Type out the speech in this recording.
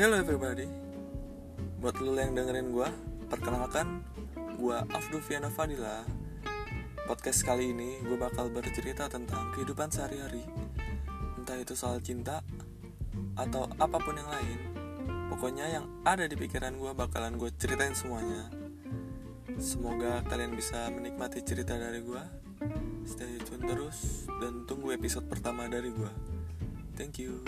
Hello everybody. Buat lo yang dengerin gue Perkenalkan Gue Afdufiana Fadila. Podcast kali ini gue bakal bercerita tentang kehidupan sehari-hari. Entah itu soal cinta Atau apa pun yang lain Pokoknya yang ada di pikiran gue bakalan gue ceritain semuanya. Semoga kalian bisa menikmati cerita dari gue Stay tune terus Dan tunggu episode pertama dari gue Thank you.